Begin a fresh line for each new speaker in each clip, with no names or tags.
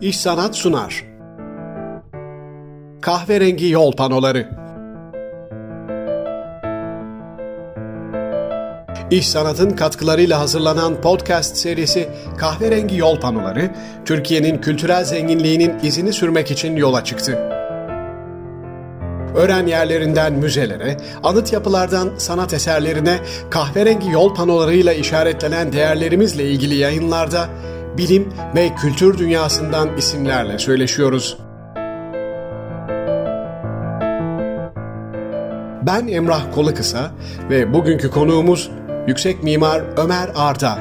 İş Sanat sunar. Kahverengi Yol Panoları İş Sanat'ın katkılarıyla hazırlanan podcast serisi Kahverengi Yol Panoları, Türkiye'nin kültürel zenginliğinin izini sürmek için yola çıktı. Öğren yerlerinden müzelere, anıt yapılardan sanat eserlerine, kahverengi yol panolarıyla işaretlenen değerlerimizle ilgili yayınlarda bilim ve kültür dünyasından isimlerle söyleşiyoruz. Ben Emrah Kolukısa ve bugünkü konuğumuz Yüksek Mimar Ömer Arda.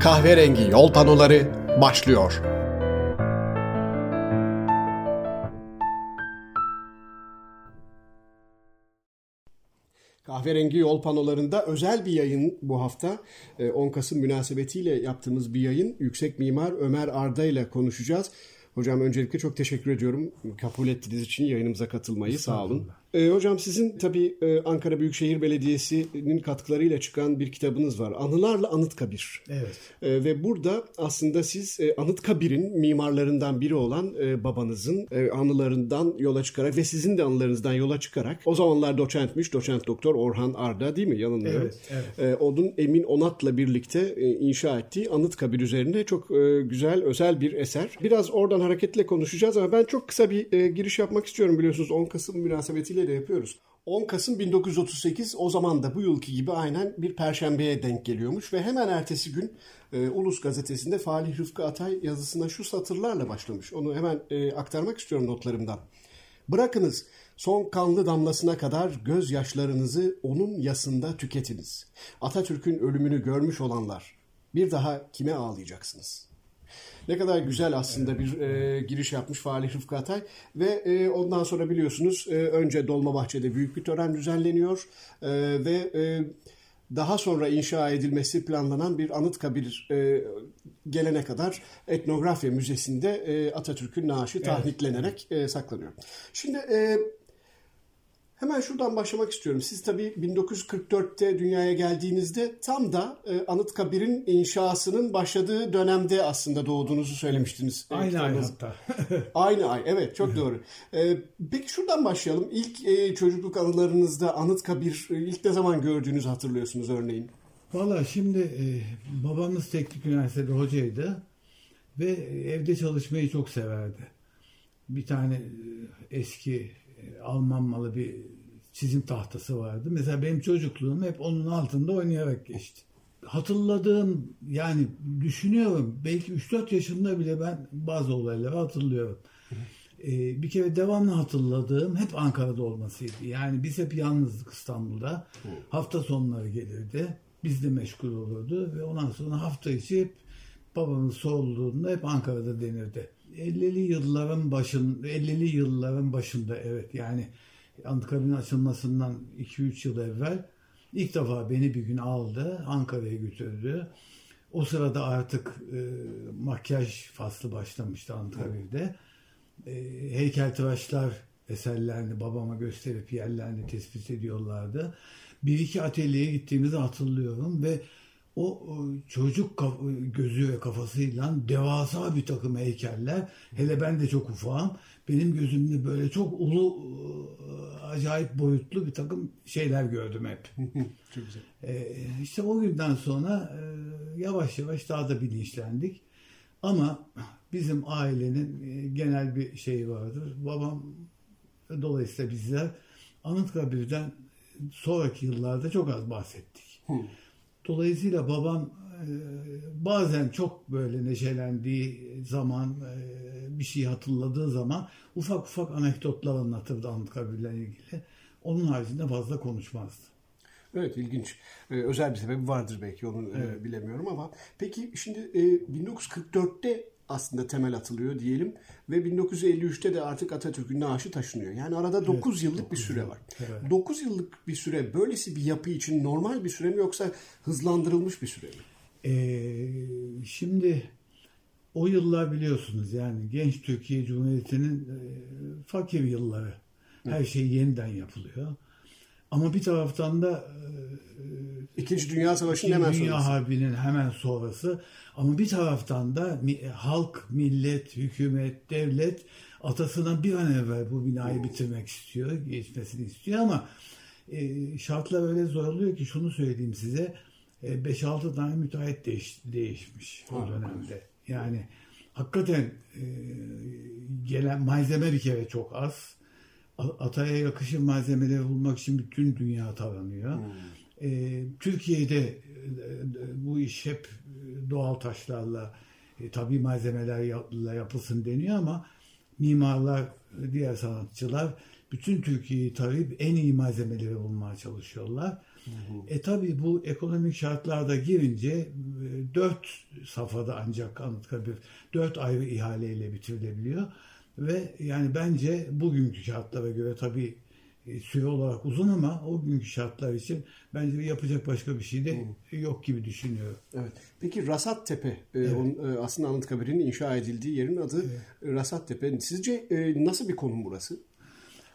Kahverengi yol panoları başlıyor. Kahverengi yol panolarında özel bir yayın bu hafta. 10 Kasım münasebetiyle yaptığımız bir yayın. Yüksek Mimar Ömer Arda ile konuşacağız. Hocam öncelikle çok teşekkür ediyorum. Kabul ettiğiniz için yayınımıza katılmayı sağ olun. Ee, hocam sizin tabii e, Ankara Büyükşehir Belediyesi'nin katkılarıyla çıkan bir kitabınız var. Anılarla Anıtkabir.
Evet.
E, ve burada aslında siz e, Anıtkabir'in mimarlarından biri olan e, babanızın e, anılarından yola çıkarak ve sizin de anılarınızdan yola çıkarak o zamanlar doçentmiş, doçent doktor Orhan Arda değil mi? Yanılmıyorum.
Evet, evet.
E, onun Emin Onat'la birlikte e, inşa ettiği Anıtkabir üzerine çok e, güzel, özel bir eser. Biraz oradan hareketle konuşacağız ama ben çok kısa bir e, giriş yapmak istiyorum biliyorsunuz 10 Kasım münasebetiyle de yapıyoruz. 10 Kasım 1938 o zaman da bu yılki gibi aynen bir perşembeye denk geliyormuş ve hemen ertesi gün e, Ulus gazetesinde Falih Rıfkı Atay yazısına şu satırlarla başlamış. Onu hemen e, aktarmak istiyorum notlarımdan. Bırakınız son kanlı damlasına kadar gözyaşlarınızı onun yasında tüketiniz. Atatürk'ün ölümünü görmüş olanlar bir daha kime ağlayacaksınız?'' Ne kadar güzel aslında bir e, giriş yapmış Falih Rıfkı Atay. Ve e, ondan sonra biliyorsunuz e, önce Dolmabahçe'de büyük bir tören düzenleniyor. E, ve e, daha sonra inşa edilmesi planlanan bir Anıtkabir e, gelene kadar Etnografya Müzesi'nde e, Atatürk'ün naaşı evet. tahriklenerek e, saklanıyor. Şimdi... E, Hemen şuradan başlamak istiyorum. Siz tabii 1944'te dünyaya geldiğinizde tam da e, Anıtkabir'in inşasının başladığı dönemde aslında doğduğunuzu söylemiştiniz.
Aynı ay hatta.
Aynı ay, evet çok doğru. E, peki şuradan başlayalım. İlk e, çocukluk anılarınızda Anıtkabir e, ilk ne zaman gördüğünüzü hatırlıyorsunuz örneğin?
Valla şimdi e, babamız teknik üniversitede hocaydı ve evde çalışmayı çok severdi. Bir tane e, eski Alman malı bir çizim tahtası vardı. Mesela benim çocukluğum hep onun altında oynayarak geçti. Hatırladığım yani düşünüyorum belki 3-4 yaşında bile ben bazı olayları hatırlıyorum. Ee, bir kere devamlı hatırladığım hep Ankara'da olmasıydı. Yani biz hep yalnızdık İstanbul'da. Hafta sonları gelirdi. Biz de meşgul olurdu ve ondan sonra hafta içi hep babamın sorulduğunda hep Ankara'da denirdi. 50'li yılların başın 50'li yılların başında evet yani Anıtkabir'in açılmasından 2-3 yıl evvel ilk defa beni bir gün aldı Ankara'ya götürdü. O sırada artık e, makyaj faslı başlamıştı Anıtkabir'de. E, heykeltıraşlar eserlerini babama gösterip yerlerini tespit ediyorlardı. Bir iki atölyeye gittiğimizi hatırlıyorum ve o çocuk gözü ve kafasıyla devasa bir takım heykeller. Hele ben de çok ufağım. Benim gözümde böyle çok ulu, acayip boyutlu bir takım şeyler gördüm hep. çok güzel. Ee, işte o günden sonra e, yavaş yavaş daha da bilinçlendik. Ama bizim ailenin e, genel bir şeyi vardır. Babam dolayısıyla bizler Anıtkabir'den sonraki yıllarda çok az bahsettik. Dolayısıyla babam e, bazen çok böyle neşelendiği zaman e, bir şey hatırladığı zaman ufak ufak anekdotlar anlatırdı Anıtkabir'le ilgili. Onun haricinde fazla konuşmazdı.
Evet ilginç. Ee, özel bir sebebi vardır belki onu evet. e, bilemiyorum ama peki şimdi e, 1944'te aslında temel atılıyor diyelim ve 1953'te de artık Atatürk'ün naaşı taşınıyor. Yani arada 9 evet, yıllık 9 bir süre var. Evet. 9 yıllık bir süre böylesi bir yapı için normal bir süre mi yoksa hızlandırılmış bir süre mi?
Ee, şimdi o yıllar biliyorsunuz yani genç Türkiye Cumhuriyeti'nin e, fakir yılları. Her şey yeniden yapılıyor. Ama bir taraftan da e,
İkinci Dünya Savaşı'nın hemen
Dünya
sonrası.
Harbi'nin hemen sonrası. Ama bir taraftan da halk, millet, hükümet, devlet atasına bir an evvel bu binayı bitirmek istiyor, geçmesini istiyor ama e, şartlar öyle zorluyor ki şunu söyleyeyim size 5-6 e, tane müteahhit değiş, değişmiş o dönemde. Yani hakikaten e, gelen malzeme bir kere çok az. Ataya yakışır malzemeleri bulmak için bütün dünya taranıyor. Hmm. E, Türkiye'de e, bu iş hep doğal taşlarla, e, tabi malzemelerle yapılsın deniyor ama mimarlar, diğer sanatçılar bütün Türkiye'yi tarayıp en iyi malzemeleri bulmaya çalışıyorlar. Hı hı. E tabi bu ekonomik şartlarda girince e, dört safhada ancak Anıtkabir dört ayrı ihaleyle bitirilebiliyor. Ve yani bence bugünkü şartlara göre tabi e, süre olarak uzun ama o günkü şartlar için bence yapacak başka bir şey de yok gibi düşünüyorum.
Evet. Peki Rasat Tepe, e, evet. onun, aslında Anıtkabir'in inşa edildiği yerin adı evet. Rasat Tepe. Sizce nasıl bir konum burası?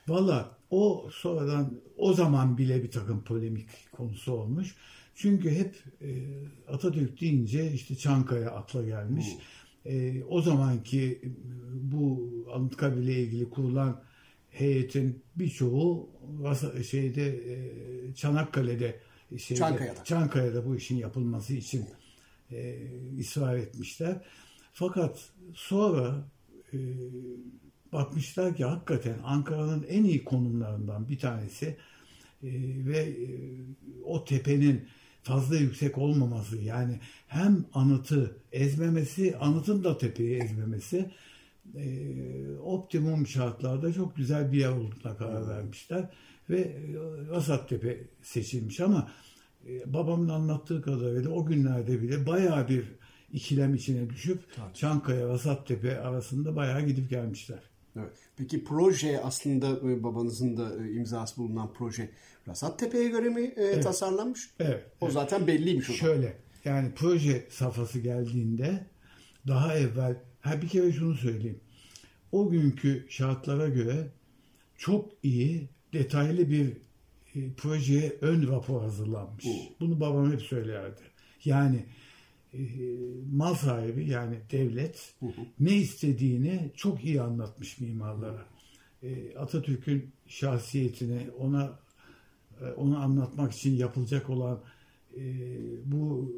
Valla o sonradan o zaman bile bir takım polemik konusu olmuş. Çünkü hep e, Atatürk deyince işte Çankaya akla gelmiş. E, o zamanki bu Anıtkabir ile ilgili kurulan heyetin birçoğu şeyde e, Çanakkale'de şeyde, Çankaya'da. Çankaya'da bu işin yapılması için e, ısrar etmişler. Fakat sonra e, bakmışlar ki hakikaten Ankara'nın en iyi konumlarından bir tanesi e, ve e, o tepenin fazla yüksek olmaması yani hem anıtı ezmemesi anıtın da tepeyi ezmemesi e, optimum şartlarda çok güzel bir yer olduğuna karar vermişler ve e, Rasat Tepe seçilmiş ama e, babamın anlattığı kadarıyla o günlerde bile bayağı bir ikilem içine düşüp Tabii. Çankaya Rasat Tepe arasında bayağı gidip gelmişler.
Evet. Peki proje aslında e, babanızın da imzası bulunan proje Rasat Tepe'ye göre mi e, evet. tasarlanmış?
Evet.
O evet. zaten belliymiş o
Şöyle yani proje safhası geldiğinde daha evvel ha bir kere şunu söyleyeyim. O günkü şartlara göre çok iyi detaylı bir e, projeye ön rapor hazırlanmış. Oo. Bunu babam hep söylerdi. Yani e, mal sahibi yani devlet hı hı. ne istediğini çok iyi anlatmış mimarlara. E, Atatürk'ün şahsiyetini ona e, onu anlatmak için yapılacak olan e, bu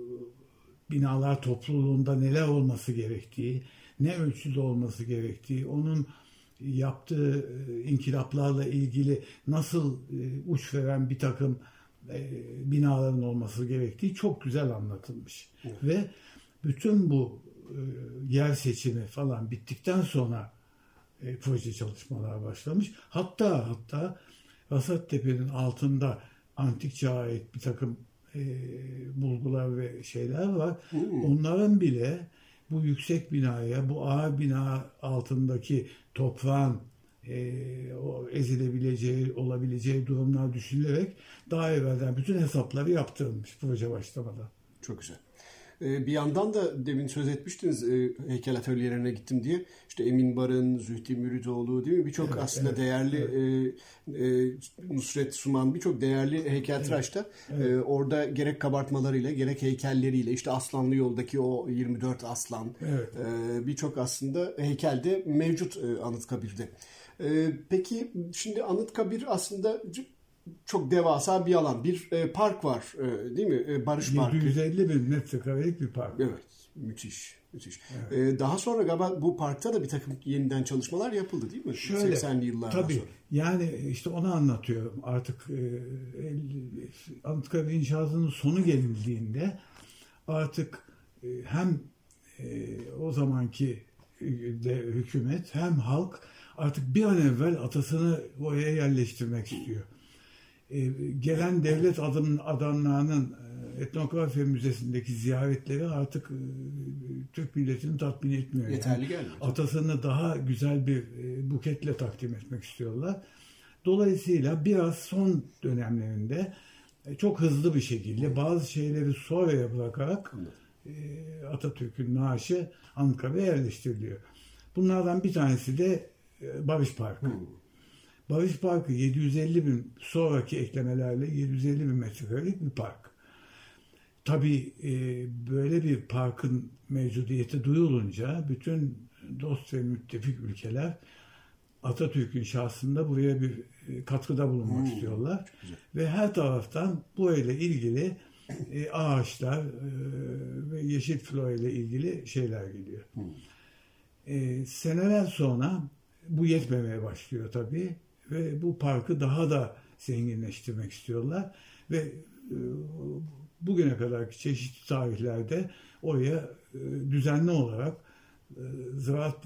binalar topluluğunda neler olması gerektiği, ne ölçüde olması gerektiği, onun yaptığı e, inkılaplarla ilgili nasıl e, uç veren bir takım e, binaların olması gerektiği çok güzel anlatılmış. Evet. Ve bütün bu yer seçimi falan bittikten sonra proje çalışmalar başlamış. Hatta hatta Rasat Tepe'nin altında antik çağa ait bir takım bulgular ve şeyler var. Hmm. Onların bile bu yüksek binaya, bu ağır bina altındaki toprağın e, o ezilebileceği, olabileceği durumlar düşünülerek daha evvelden bütün hesapları yaptırılmış proje başlamadan.
Çok güzel. Ee, bir yandan da demin söz etmiştiniz e, heykel atölyelerine gittim diye. İşte Emin Barın, Zühdi Müridoğlu değil mi? Birçok evet, aslında evet, değerli evet. E, e, Nusret Suman birçok değerli heykeltıraşta evet, evet. E, orada gerek kabartmalarıyla gerek heykelleriyle işte Aslanlı yoldaki o 24 aslan evet. e, birçok aslında heykelde mevcut e, Anıtkabir'de. E, peki şimdi Anıtkabir aslında çok devasa bir alan. Bir e, park var e, değil mi? E, Barış 750
Parkı. 750 bin metrekarelik bir park.
Evet. Müthiş. Müthiş. Evet. E, daha sonra galiba bu parkta da bir takım yeniden çalışmalar yapıldı değil mi?
Şöyle, 80'li yıllardan tabii, sonra. Yani işte onu anlatıyorum. Artık e, Anıtkabir inşaatının sonu gelindiğinde artık e, hem e, o zamanki e, de hükümet hem halk artık bir an evvel atasını oraya yerleştirmek istiyor. E, gelen devlet adım, adamlarının e, etnografya müzesindeki ziyaretleri artık e, Türk milletini tatmin etmiyor.
Yeterli yani.
Atasını daha güzel bir buketle takdim etmek istiyorlar. Dolayısıyla biraz son dönemlerinde çok hızlı bir şekilde bazı şeyleri sonraya bırakarak Atatürk'ün naaşı Ankara'ya yerleştiriliyor. Bunlardan bir tanesi de Barış Parkı. Hmm. Barış Parkı 750 bin sonraki eklemelerle 750 bin metrekarelik bir park. tabii e, böyle bir parkın mevcudiyeti duyulunca bütün dost ve müttefik ülkeler Atatürk'ün şahsında buraya bir e, katkıda bulunmak hmm. istiyorlar. Ve her taraftan bu ile ilgili e, ağaçlar e, ve yeşil flora ile ilgili şeyler geliyor. Hmm. E, seneler sonra bu yetmemeye başlıyor tabii ve bu parkı daha da zenginleştirmek istiyorlar ve e, bugüne kadarki çeşitli tarihlerde oraya e, düzenli olarak e, Ziraat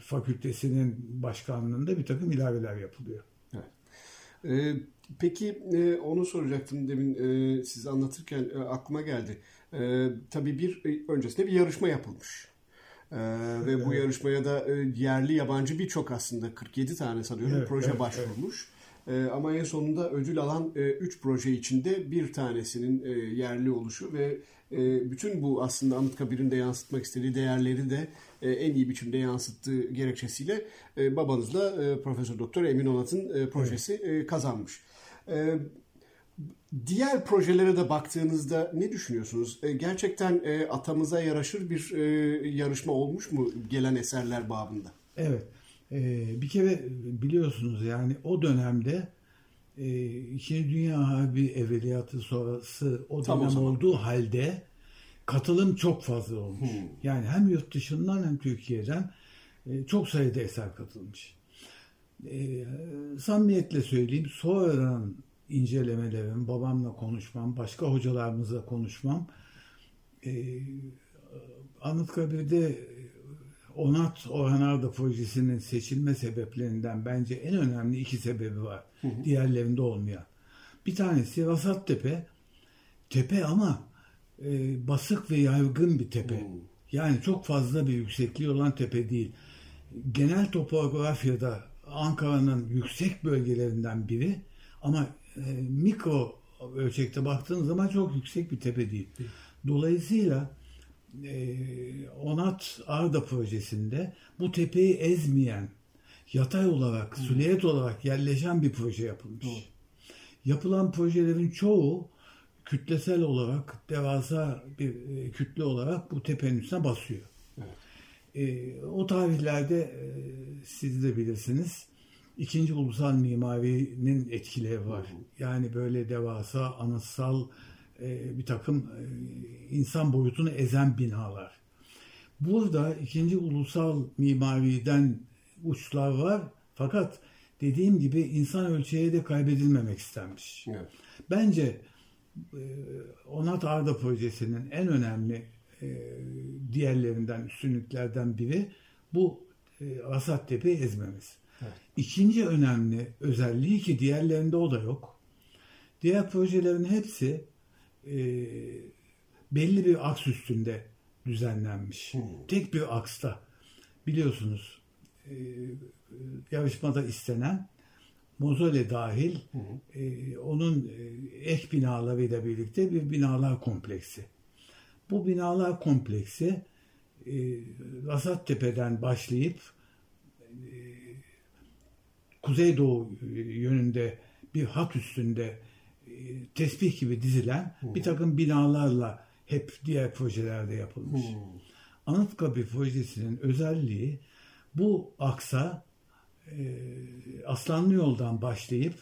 Fakültesi'nin başkanlığında bir takım ilaveler yapılıyor. Evet.
Peki onu soracaktım demin e, siz anlatırken aklıma geldi. Tabii bir öncesinde bir yarışma yapılmış. Ee, ve evet. bu yarışmaya da e, yerli yabancı birçok aslında 47 tane sanıyorum evet, proje evet, başvurmuş. Evet. Ee, ama en sonunda ödül alan 3 e, proje içinde bir tanesinin e, yerli oluşu ve e, bütün bu aslında Anıtkabir'in de yansıtmak istediği değerleri de e, en iyi biçimde yansıttığı gerekçesiyle e, babanızla e, Profesör Doktor Emin Onat'ın e, projesi evet. e, kazanmış. E, Diğer projelere de baktığınızda ne düşünüyorsunuz? E, gerçekten e, atamıza yaraşır bir e, yarışma olmuş mu gelen eserler babında?
Evet. bir kere biliyorsunuz yani o dönemde İkinci Dünya Harbi evveliyatı sonrası o Tam dönem o olduğu halde katılım çok fazla olmuş. Hmm. Yani hem yurt dışından hem Türkiye'den çok sayıda eser katılmış. E, samimiyetle söyleyeyim sonradan incelemelerim, babamla konuşmam, başka hocalarımızla konuşmam. Ee, Anıtkabir'de Onat Orhan Arda projesinin seçilme sebeplerinden bence en önemli iki sebebi var. Hı hı. Diğerlerinde olmayan. Bir tanesi Vasat Tepe. Tepe ama e, basık ve yaygın bir tepe. Hı. Yani çok fazla bir yüksekliği olan tepe değil. Genel topografyada Ankara'nın yüksek bölgelerinden biri ama e, mikro ölçekte baktığın zaman çok yüksek bir tepe değil. Dolayısıyla e, Onat Arda projesinde bu tepeyi ezmeyen, yatay olarak, süliyet olarak yerleşen bir proje yapılmış. Hı. Yapılan projelerin çoğu kütlesel olarak, devasa bir e, kütle olarak bu tepenin üstüne basıyor. Evet. E, o tarihlerde e, siz de bilirsiniz ikinci ulusal mimarinin etkileri var. Yani böyle devasa, anıtsal e, bir takım e, insan boyutunu ezen binalar. Burada ikinci ulusal mimariden uçlar var. Fakat dediğim gibi insan ölçeğe de kaybedilmemek istenmiş. Evet. Bence e, Onat Arda projesinin en önemli e, diğerlerinden, üstünlüklerden biri bu e, Asat Tepe'yi ezmemiz. Evet. İkinci önemli özelliği ki diğerlerinde o da yok. Diğer projelerin hepsi e, belli bir aks üstünde düzenlenmiş. Hmm. Tek bir aksta. Biliyorsunuz e, yarışmada istenen mozole dahil hı E, onun e, ek binalarıyla birlikte bir binalar kompleksi. Bu binalar kompleksi e, Rasattepe'den başlayıp kuzeydoğu yönünde bir hat üstünde e, tesbih gibi dizilen hmm. bir takım binalarla hep diğer projelerde yapılmış. Hmm. Anıtkabir projesinin özelliği bu aksa e, Aslanlı yoldan başlayıp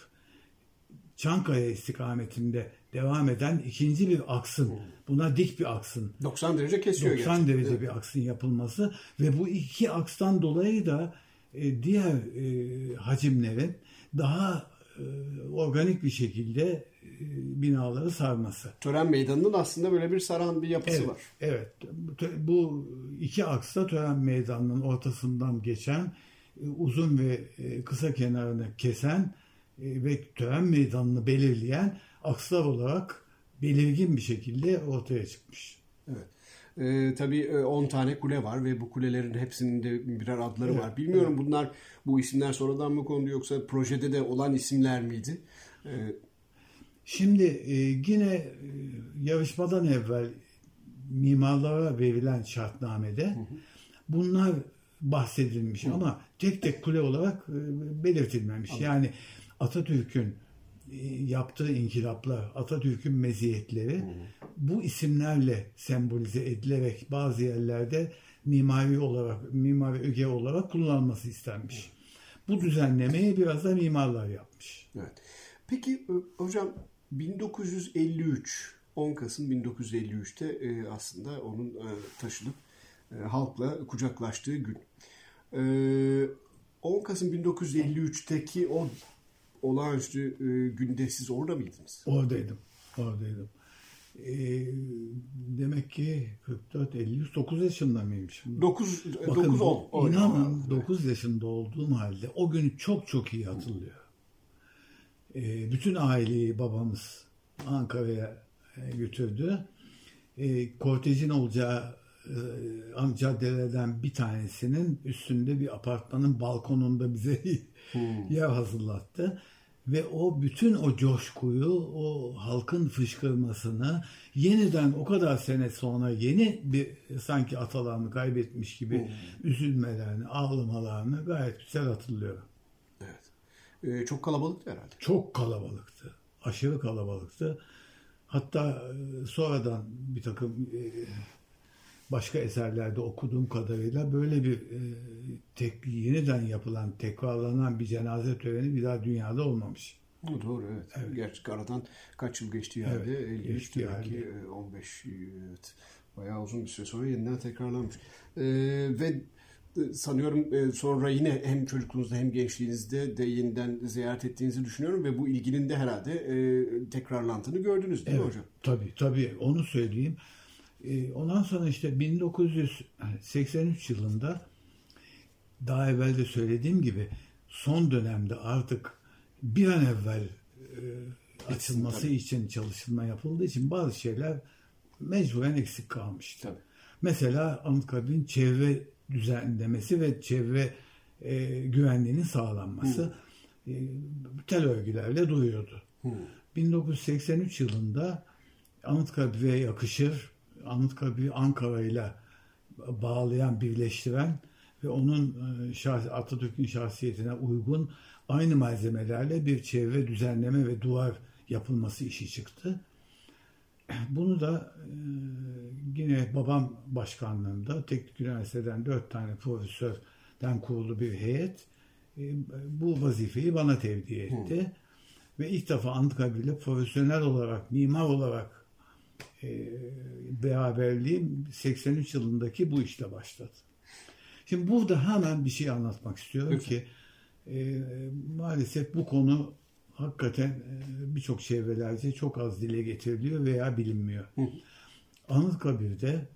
Çankaya istikametinde devam eden ikinci bir aksın, hmm. buna dik bir aksın.
90 derece kesiyor
90 gerçekten. derece bir aksın yapılması ve bu iki akstan dolayı da e, diğer e, hacimlerin daha e, organik bir şekilde binaları sarması.
Tören meydanının aslında böyle bir saran bir yapısı
evet,
var.
Evet. Bu iki aksta tören meydanının ortasından geçen uzun ve kısa kenarını kesen ve tören meydanını belirleyen akslar olarak belirgin bir şekilde ortaya çıkmış.
Evet. E, tabii 10 e, tane kule var ve bu kulelerin hepsinin de birer adları evet, var. Bilmiyorum evet. bunlar bu isimler sonradan mı kondu yoksa projede de olan isimler miydi? E,
Şimdi e, yine e, yarışmadan evvel mimarlara verilen şartnamede hı hı. bunlar bahsedilmiş hı. ama tek tek kule olarak e, belirtilmemiş. Anladım. Yani Atatürk'ün yaptığı inkılaplar, Atatürk'ün meziyetleri bu isimlerle sembolize edilerek bazı yerlerde mimari olarak, mimari öge olarak kullanılması istenmiş. Bu düzenlemeyi biraz da mimarlar yapmış.
Evet. Peki e, hocam 1953 10 Kasım 1953'te e, aslında onun e, taşınıp halkla kucaklaştığı gün. 10 Kasım 1953'teki o olağanüstü günde siz orada mıydınız?
Oradaydım. Oradaydım. E, demek ki 44 53 9 yaşında mıymışım?
9 Bakın, 9 10.
İnanın 9 yaşında olduğum halde o günü çok çok iyi hatırlıyor. E, bütün aileyi babamız Ankara'ya e, götürdü. E, kortejin olacağı e, caddelerden bir tanesinin üstünde bir apartmanın balkonunda bize hmm. yer hazırlattı ve o bütün o coşkuyu, o halkın fışkırmasını yeniden o kadar sene sonra yeni bir sanki atalarını kaybetmiş gibi hmm. üzülmelerini, ağlamalarını gayet güzel hatırlıyorum.
Evet. Ee, çok kalabalıktı herhalde.
Çok kalabalıktı. Aşırı kalabalıktı. Hatta e, sonradan bir takım e, başka eserlerde okuduğum kadarıyla böyle bir e, tek yeniden yapılan, tekrarlanan bir cenaze töreni bir daha dünyada olmamış.
Doğru evet. evet. Gerçi aradan kaç yıl geçti yani. Evet, 53 demek ki 15 evet. Bayağı uzun bir süre sonra yeniden tekrarlanmış. Ee, ve sanıyorum sonra yine hem çocukluğunuzda hem gençliğinizde de yeniden ziyaret ettiğinizi düşünüyorum ve bu ilginin de herhalde e, tekrarlandığını gördünüz değil evet, mi hocam?
Tabii tabii onu söyleyeyim. E, ondan sonra işte 1983 yılında daha evvel de söylediğim gibi son dönemde artık bir an evvel e, açılması Tabii. için çalışılma yapıldığı için bazı şeyler mecburen eksik kalmıştı. Tabii. Mesela Anıtkabir'in çevre düzenlemesi ve çevre e, güvenliğinin sağlanması e, tel örgülerle duruyordu. Hı. 1983 yılında Anıtkabir'e yakışır Anıtkabir'i Ankara ile bağlayan, birleştiren ve onun e, Atatürk'ün şahsiyetine uygun aynı malzemelerle bir çevre düzenleme ve duvar yapılması işi çıktı. Bunu da e, yine babam başkanlığında Teknik Üniversiteden dört tane profesörden kurulu bir heyet e, bu vazifeyi bana tevdi etti. Hı. Ve ilk defa Anıtkabir'le profesyonel olarak, mimar olarak beraberliğim 83 yılındaki bu işte başladı. Şimdi burada hemen bir şey anlatmak istiyorum Lütfen. ki e, maalesef bu konu hakikaten e, birçok çevrelerce çok az dile getiriliyor veya bilinmiyor. Hı. Anıtkabir'de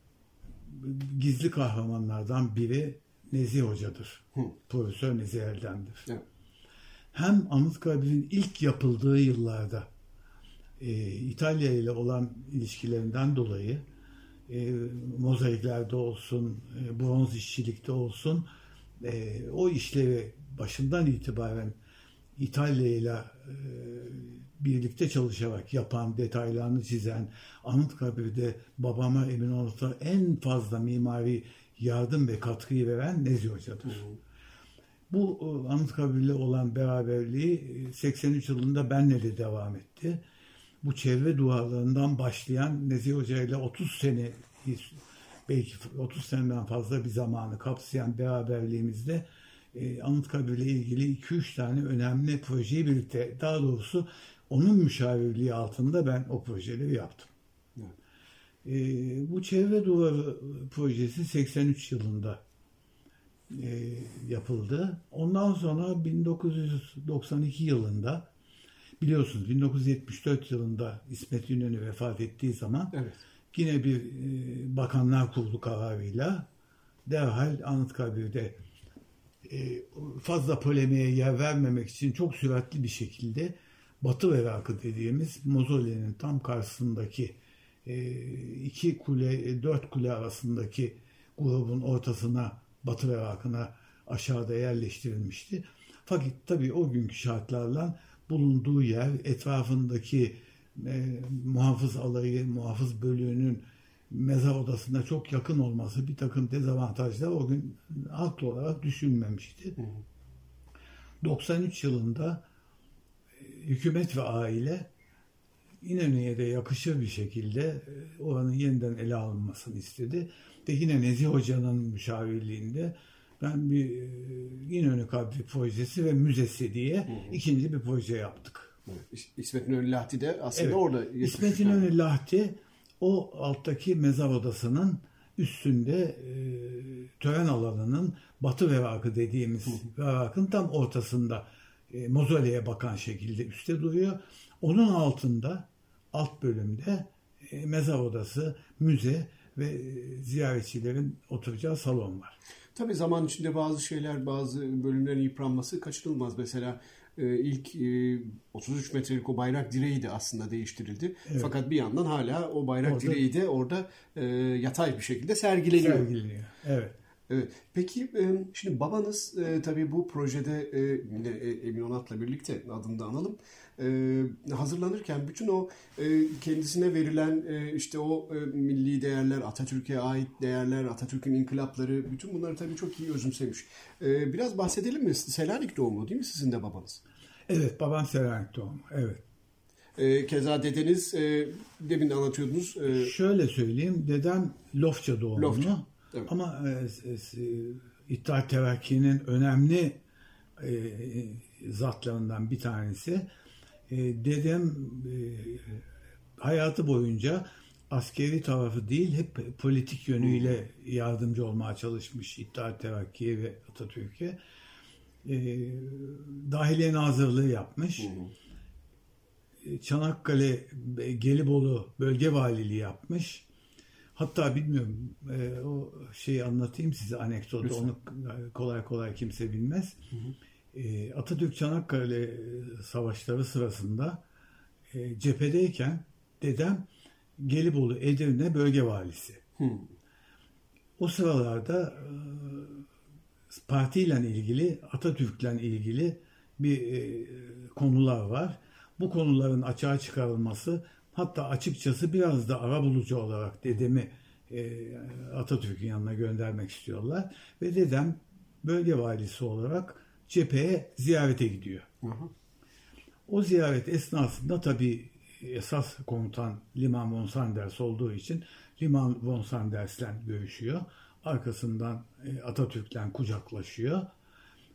gizli kahramanlardan biri Nezih Hoca'dır. Hı. Profesör Nezih Eldem'dir. Evet. Hem Anıtkabir'in ilk yapıldığı yıllarda e, İtalya ile olan ilişkilerinden dolayı e, mozaiklerde olsun, e, bronz işçilikte olsun e, o işlevi başından itibaren İtalya ile e, birlikte çalışarak yapan, detaylarını çizen, Anıtkabir'de babama emin olursa en fazla mimari yardım ve katkıyı veren Nezi Hoca'dır. Hı. Bu e, Anıtkabir'le olan beraberliği 83 e, yılında benle de devam etti bu çevre dualarından başlayan Nezih Hoca ile 30 sene belki 30 seneden fazla bir zamanı kapsayan beraberliğimizde e, Anıtkabir ile ilgili 2-3 tane önemli projeyi birlikte daha doğrusu onun müşavirliği altında ben o projeleri yaptım. Evet. E, bu çevre duvarı projesi 83 yılında e, yapıldı. Ondan sonra 1992 yılında Biliyorsunuz 1974 yılında İsmet İnönü vefat ettiği zaman evet. yine bir e, bakanlar kurulu kararıyla derhal Anıtkabir'de e, fazla polemiğe yer vermemek için çok süratli bir şekilde Batı Verakı dediğimiz Mozole'nin tam karşısındaki e, iki kule, dört kule arasındaki grubun ortasına Batı Verakı'na aşağıda yerleştirilmişti. Fakat tabii o günkü şartlarla bulunduğu yer, etrafındaki e, muhafız alayı, muhafız bölüğünün mezar odasına çok yakın olması bir takım dezavantajlar o gün haklı olarak düşünmemişti. Hı. 93 yılında e, hükümet ve aile İnönü'ye de yakışır bir şekilde e, oranın yeniden ele alınmasını istedi. Ve yine Nezih Hoca'nın müşavirliğinde ben bir e, İnönü Kabri projesi ve müzesi diye hı hı. ikinci bir proje yaptık.
İsmet İnönü Lahti de aslında evet. orada
İsmet İnönü Lahti o alttaki mezar odasının üstünde e, tören alanının batı verakı dediğimiz verakın tam ortasında e, mozoleye bakan şekilde üstte duruyor. Onun altında alt bölümde e, mezar odası, müze ve e, ziyaretçilerin oturacağı salon var.
Tabii zaman içinde bazı şeyler, bazı bölümlerin yıpranması kaçınılmaz. Mesela e, ilk e, 33 metrelik o bayrak direği de aslında değiştirildi. Evet. Fakat bir yandan hala o bayrak orada, direği de orada e, yatay bir şekilde sergileniyor.
Sergileniyor, evet.
Evet. Peki e, şimdi babanız e, tabii bu projede e, yine Emin Onat'la birlikte adını da analım. Hazırlanırken bütün o kendisine verilen işte o milli değerler, Atatürk'e ait değerler, Atatürk'ün inkılapları bütün bunları tabii çok iyi özümsemiş. Biraz bahsedelim mi? Selanik doğumlu değil mi sizin de babanız?
Evet, babam Selanik doğumlu. Evet.
keza dedeniz demin anlatıyordunuz.
Şöyle söyleyeyim. Dedem Lofça doğumlu. Lofça. Evet. Ama e, e, İttihat Terakki'nin önemli e, zatlarından bir tanesi. E, dedem e, hayatı boyunca askeri tarafı değil hep politik yönüyle yardımcı olmaya çalışmış İttihat Terakki'ye ve Atatürk'e. E, dahiliye nazırlığı yapmış. Hı hı. E, Çanakkale, Gelibolu bölge valiliği yapmış. Hatta bilmiyorum e, o şeyi anlatayım size anekdotu. Lütfen. Onu kolay kolay kimse bilmez. Hı hı. E, Atatürk Çanakkale savaşları sırasında e, cephedeyken dedem Gelibolu Edirne bölge valisi. Hı. O sıralarda e, partiyle ilgili Atatürk'le ilgili bir e, konular var. Bu konuların açığa çıkarılması Hatta açıkçası biraz da ara bulucu olarak dedemi e, Atatürk'ün yanına göndermek istiyorlar. Ve dedem bölge valisi olarak cepheye ziyarete gidiyor. Hı hı. O ziyaret esnasında tabii esas komutan Liman von Sanders olduğu için Liman von Sanders'le görüşüyor. Arkasından e, Atatürk'le kucaklaşıyor.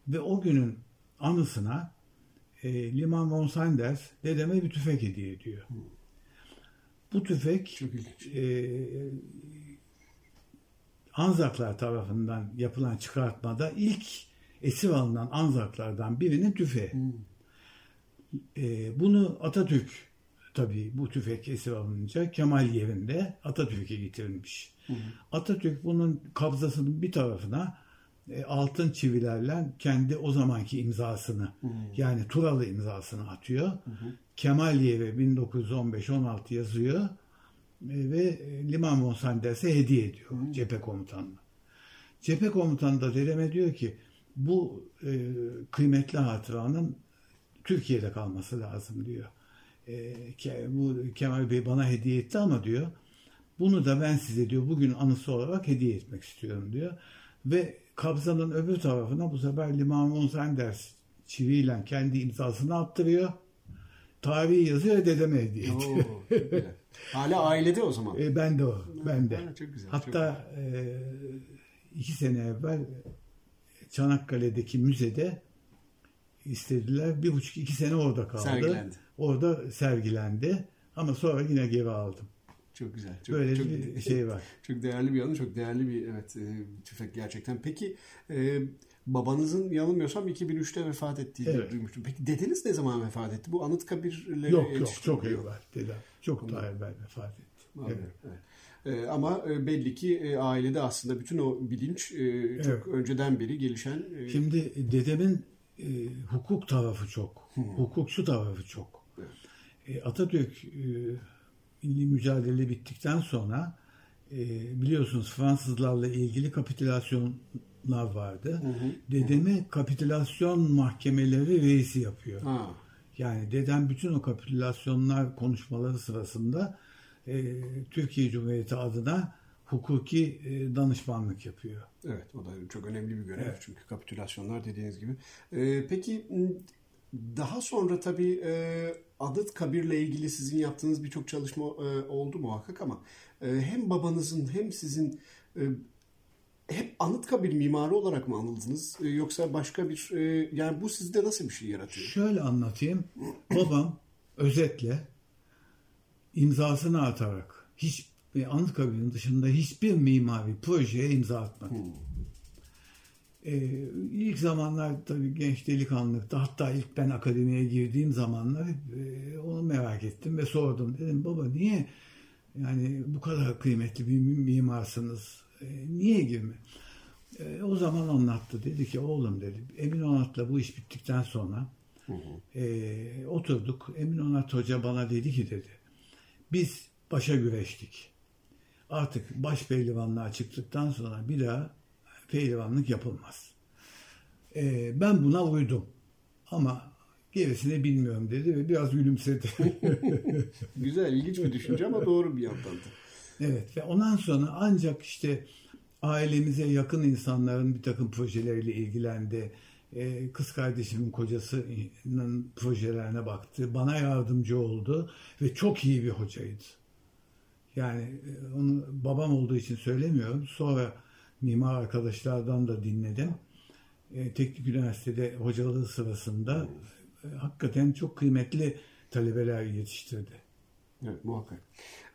Ve o günün anısına e, Liman von Sanders dedeme bir tüfek hediye ediyor. Hı. Bu tüfek e, Anzaklar tarafından yapılan çıkartmada ilk esir alınan Anzaklardan birinin tüfeği. Hmm. E, bunu Atatürk tabii bu tüfek esir alınınca Kemal yerinde Atatürk'e getirilmiş. Hmm. Atatürk bunun kabzasının bir tarafına e, altın çivilerle kendi o zamanki imzasını hmm. yani Turalı imzasını atıyor. Hmm. Kemaliyev'e 1915-16 yazıyor e, ve Liman von Sanders'e hediye ediyor hmm. cephe komutanına. Cephe komutanı da dedeme diyor ki bu e, kıymetli hatıranın Türkiye'de kalması lazım diyor. E, bu Kemal Bey bana hediye etti ama diyor bunu da ben size diyor bugün anısı olarak hediye etmek istiyorum diyor. Ve kabzanın öbür tarafına bu sefer Liman von Sanders çiviyle kendi imzasını attırıyor tarihi yazıyor dedeme hediye ediyor.
Hala ailede o zaman.
E, ben de o. Ben de. Ha, çok güzel. Hatta çok güzel. E, iki sene evvel Çanakkale'deki müzede istediler. Bir buçuk iki sene orada kaldı. Sergilendi. Orada sergilendi. Ama sonra yine geri aldım.
Çok güzel. Çok,
Böyle
çok,
bir şey var.
Çok değerli bir anı, çok değerli bir evet e, tüfek gerçekten. Peki e, babanızın yanılmıyorsam 2003'te vefat ettiğini evet. duymuştum. Peki dedeniz ne zaman vefat etti? Bu Anıtkabir'le
Yok yok çok evvel dedem. Çok Onu... daha evvel vefat etti.
Evet. evet. E, ama e, belli ki e, ailede aslında bütün o bilinç e, çok evet. önceden beri gelişen.
E... Şimdi dedemin e, hukuk tarafı çok. Hmm. Hukukçu tarafı çok. Evet. E, Atatürk e, milli mücadele bittikten sonra e, biliyorsunuz Fransızlarla ilgili kapitülasyonlar vardı. Hı hı. Dedemi kapitülasyon mahkemeleri reisi yapıyor. Ha. Yani dedem bütün o kapitülasyonlar konuşmaları sırasında e, Türkiye Cumhuriyeti adına hukuki e, danışmanlık yapıyor.
Evet o da çok önemli bir görev evet. çünkü kapitülasyonlar dediğiniz gibi. E, peki daha sonra tabii e, Adıt Kabir'le ilgili sizin yaptığınız birçok çalışma e, oldu muhakkak ama e, hem babanızın hem sizin e, hep Anıtkabir mimarı olarak mı anıldınız e, yoksa başka bir e, yani bu sizde nasıl bir şey yaratıyor?
Şöyle anlatayım. Babam özetle imzasını atarak hiç ve Anıtkabir'in dışında hiçbir mimari projeye imza atmadı. Hmm. Ee, ilk zamanlar tabii genç delikanlıkta hatta ilk ben akademiye girdiğim zamanlar e, onu merak ettim ve sordum. Dedim baba niye yani bu kadar kıymetli bir mimarsınız e, niye girme? E, o zaman anlattı. Dedi ki oğlum dedi Emin Onat'la bu iş bittikten sonra hı hı. E, oturduk. Emin Onat Hoca bana dedi ki dedi biz başa güreştik. Artık baş pehlivanlığa çıktıktan sonra bir daha pehlivanlık yapılmaz. E, ben buna uydum. Ama gerisini bilmiyorum dedi ve biraz gülümsedi.
Güzel, ilginç bir düşünce ama doğru bir yandan da.
Evet ve ondan sonra ancak işte ailemize yakın insanların bir takım projeleriyle ilgilendi. Ee, kız kardeşimin kocasının projelerine baktı. Bana yardımcı oldu ve çok iyi bir hocaydı. Yani e, onu babam olduğu için söylemiyorum. Sonra mimar arkadaşlardan da dinledim. E, Teknik Üniversitede hocalığı sırasında e, hakikaten çok kıymetli talebeler yetiştirdi.
Evet muhakkak.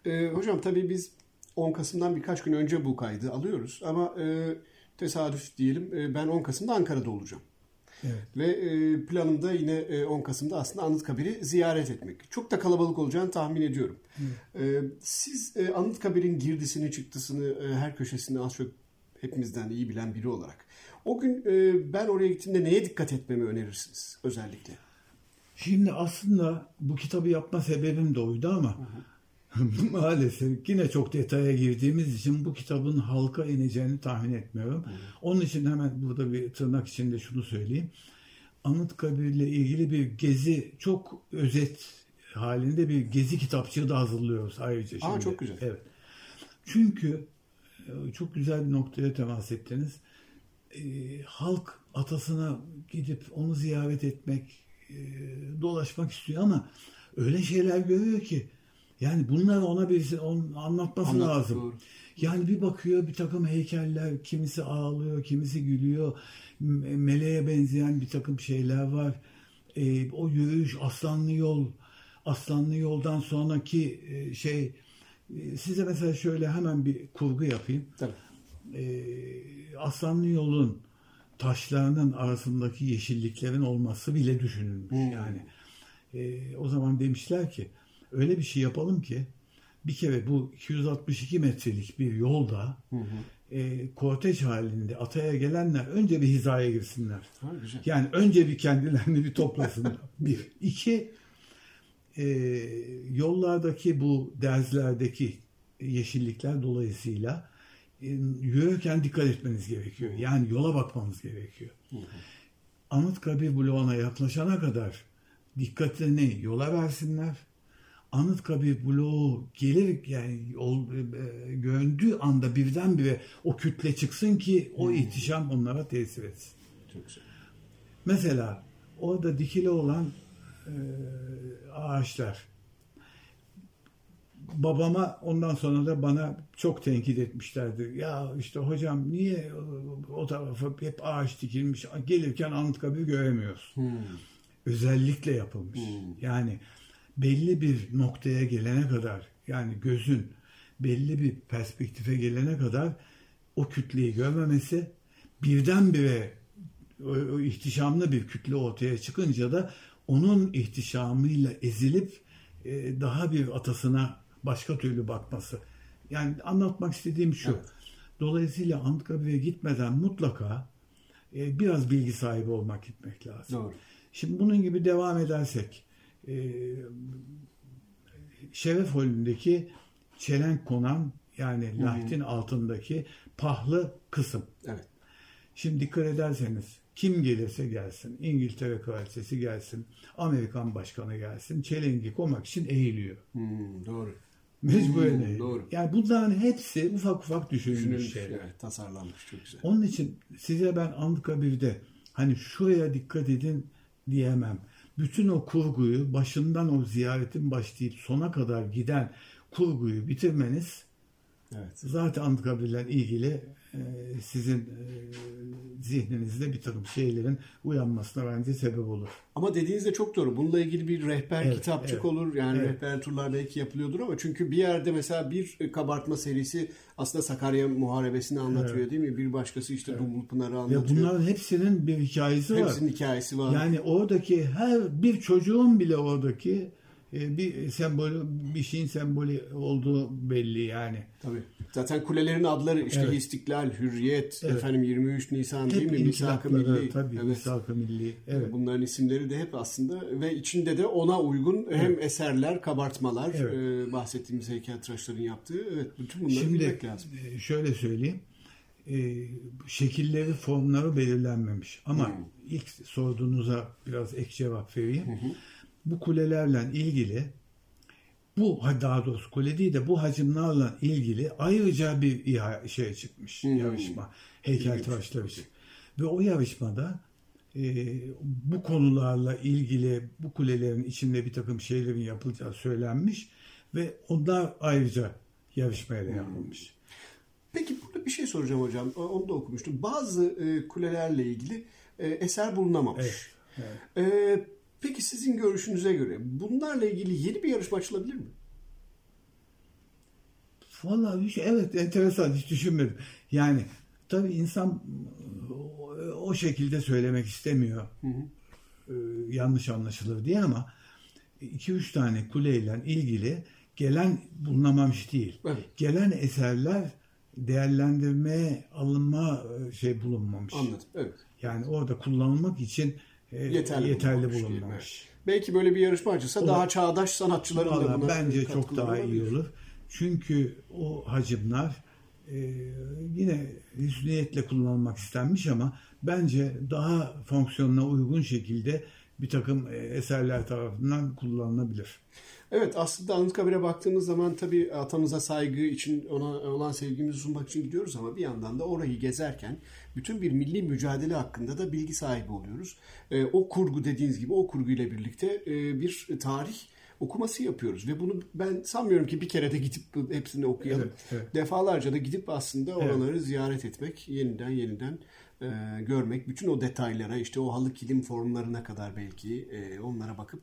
Ee, hocam tabii biz 10 Kasım'dan birkaç gün önce bu kaydı alıyoruz ama e, tesadüf diyelim e, ben 10 Kasım'da Ankara'da olacağım. Evet. Ve e, planımda yine e, 10 Kasım'da aslında Anıtkabir'i ziyaret etmek. Çok da kalabalık olacağını tahmin ediyorum. Evet. E, siz e, Anıtkabir'in girdisini çıktısını e, her köşesini az çok hepimizden iyi bilen biri olarak. O gün e, ben oraya gittiğimde neye dikkat etmemi önerirsiniz özellikle?
Şimdi aslında bu kitabı yapma sebebim de oydu ama hı hı. Maalesef yine çok detaya girdiğimiz için bu kitabın halka ineceğini tahmin etmiyorum. Hmm. Onun için hemen burada bir tırnak içinde şunu söyleyeyim. Anıtkabir ile ilgili bir gezi çok özet halinde bir gezi kitapçığı da hazırlıyoruz ayrıca
şimdi. Aa, çok güzel.
Evet. Çünkü çok güzel bir noktaya temas ettiniz. E, halk atasına gidip onu ziyaret etmek, e, dolaşmak istiyor ama öyle şeyler görüyor ki yani bunları ona birisi onun anlatması Anlat, lazım. Doğru. Yani bir bakıyor bir takım heykeller, kimisi ağlıyor, kimisi gülüyor. Meleğe benzeyen bir takım şeyler var. E, o yürüyüş Aslanlı Yol, Aslanlı Yol'dan sonraki e, şey size mesela şöyle hemen bir kurgu yapayım. Tabii. E, Aslanlı Yol'un taşlarının arasındaki yeşilliklerin olması bile düşünülmüş. Hmm. Yani e, o zaman demişler ki öyle bir şey yapalım ki bir kere bu 262 metrelik bir yolda hı hı. E, kortej halinde ataya gelenler önce bir hizaya girsinler. Ha, güzel. Yani önce bir kendilerini bir toplasınlar. bir. İki, e, yollardaki bu derzlerdeki yeşillikler dolayısıyla e, yürürken dikkat etmeniz gerekiyor. Yani yola bakmanız gerekiyor. Hı hı. Anıtkabir bloğuna yaklaşana kadar dikkatlerini yola versinler Anıtkabir bloğu gelir yani ol, e, göndüğü anda birdenbire o kütle çıksın ki o ihtişam onlara tesir etsin. Çok güzel. Mesela orada dikili olan e, ağaçlar babama ondan sonra da bana çok tenkit etmişlerdi. Ya işte hocam niye o tarafa hep ağaç dikilmiş gelirken Anıtkabir göremiyoruz. Hmm. Özellikle yapılmış. Hmm. Yani belli bir noktaya gelene kadar yani gözün belli bir perspektife gelene kadar o kütleyi görmemesi birdenbire o, o ihtişamlı bir kütle ortaya çıkınca da onun ihtişamıyla ezilip e, daha bir atasına başka türlü bakması. Yani anlatmak istediğim şu. Evet. Dolayısıyla Anıtkabir'e gitmeden mutlaka e, biraz bilgi sahibi olmak gitmek lazım. Doğru. Şimdi bunun gibi devam edersek e, şeref holündeki çelenk konan yani lahtin altındaki pahlı kısım. Evet. Şimdi dikkat ederseniz kim gelirse gelsin, İngiltere kraliçesi gelsin, Amerikan başkanı gelsin, çelengi koymak için eğiliyor.
Hmm, doğru.
Mecburen hmm, eğiliyor. Doğru. Yani bunların hepsi ufak ufak düşünülmüş, düşünülmüş
şeyler. Evet, tasarlanmış çok güzel.
Onun için size ben Anıtkabir'de hani şuraya dikkat edin diyemem bütün o kurguyu başından o ziyaretin başlayıp sona kadar giden kurguyu bitirmeniz evet. zaten Anıtkabir'le ilgili sizin e, zihninizde bir takım şeylerin uyanmasına bence sebep olur.
Ama dediğiniz de çok doğru. Bununla ilgili bir rehber evet, kitapçık evet, olur. Yani evet. rehber turlar belki yapılıyordur ama çünkü bir yerde mesela bir kabartma serisi aslında Sakarya Muharebesi'ni anlatıyor evet. değil mi? Bir başkası işte evet. Dumlul Pınar'ı anlatıyor.
Ve bunların hepsinin bir hikayesi
var. Hepsinin hikayesi var.
Yani oradaki her bir çocuğun bile oradaki bir sembolü, bir şeyin sembolü olduğu belli yani.
Tabii. Zaten kulelerin adları işte evet. İstiklal, Hürriyet, evet. efendim 23 Nisan hep değil mi? Misak-ı Milli.
Tabii evet. Misak-ı Milli. Evet.
Bunların isimleri de hep aslında ve içinde de ona uygun evet. hem eserler, kabartmalar, evet. e, bahsettiğimiz heykeltıraşların yaptığı. Evet, bütün bunları Şimdi, bilmek lazım.
E, şöyle söyleyeyim. E, şekilleri, formları belirlenmemiş. Ama hmm. ilk sorduğunuza biraz ek cevap vereyim. Hı hı bu kulelerle ilgili bu daha doğrusu kule değil de bu hacimlerle ilgili ayrıca bir şey çıkmış hmm. yarışma heykeltıraşlar için. Ve o yarışmada e, bu konularla ilgili bu kulelerin içinde bir takım şeylerin yapılacağı söylenmiş ve onlar ayrıca yarışmaya da yapılmış.
Peki burada bir şey soracağım hocam. Onu da okumuştum. Bazı e, kulelerle ilgili e, eser bulunamamış. Evet, evet. E, Peki sizin görüşünüze göre bunlarla ilgili yeni bir yarışma açılabilir mi?
Vallahi hiç, evet enteresan hiç düşünmedim. Yani tabii insan o şekilde söylemek istemiyor. Hı hı. Ee, yanlış anlaşılır diye ama 2-3 tane kuleyle ilgili gelen bulunamamış değil. Evet. Gelen eserler değerlendirmeye alınma e, şey bulunmamış.
Anladım. Evet.
Yani orada kullanılmak için e, yeterli, yeterli bulunmamış.
Belki böyle bir yarışma açılsa daha çağdaş sanatçıların
da buna Bence çok daha iyi olur. Çünkü o hacimler e, yine hüsniyetle kullanılmak istenmiş ama bence daha fonksiyonuna uygun şekilde bir takım e, eserler tarafından kullanılabilir.
Evet aslında Anıtkabir'e baktığımız zaman tabii atamıza saygı için ona olan sevgimizi sunmak için gidiyoruz ama bir yandan da orayı gezerken bütün bir milli mücadele hakkında da bilgi sahibi oluyoruz. E, o kurgu dediğiniz gibi o kurguyla birlikte e, bir tarih okuması yapıyoruz ve bunu ben sanmıyorum ki bir kere de gidip hepsini okuyalım. Evet, evet. Defalarca da gidip aslında oraları evet. ziyaret etmek, yeniden yeniden e, görmek, bütün o detaylara işte o halı kilim formlarına kadar belki e, onlara bakıp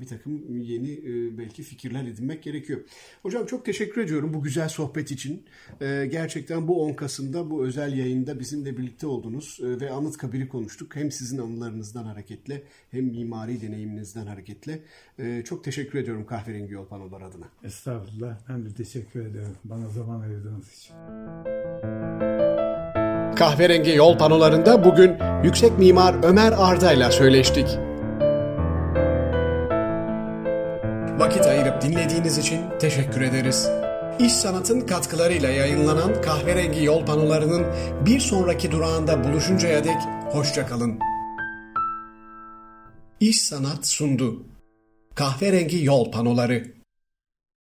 bir takım yeni e, belki fikirler edinmek gerekiyor. Hocam çok teşekkür ediyorum bu güzel sohbet için. E, gerçekten bu 10 Kasım'da bu özel yayında bizimle birlikte oldunuz ve Anıtkabir'i konuştuk. Hem sizin anılarınızdan hareketle hem mimari deneyiminizden hareketle. Çok teşekkür ediyorum Kahverengi Yol Panolar adına.
Estağfurullah. Ben de teşekkür ederim bana zaman ayırdığınız için.
Kahverengi Yol Panolarında bugün yüksek mimar Ömer Arda ile söyleştik. Vakit ayırıp dinlediğiniz için teşekkür ederiz. İş Sanat'ın katkılarıyla yayınlanan kahverengi yol panolarının bir sonraki durağında buluşuncaya dek hoşçakalın. İş Sanat sundu. Kahverengi yol panoları.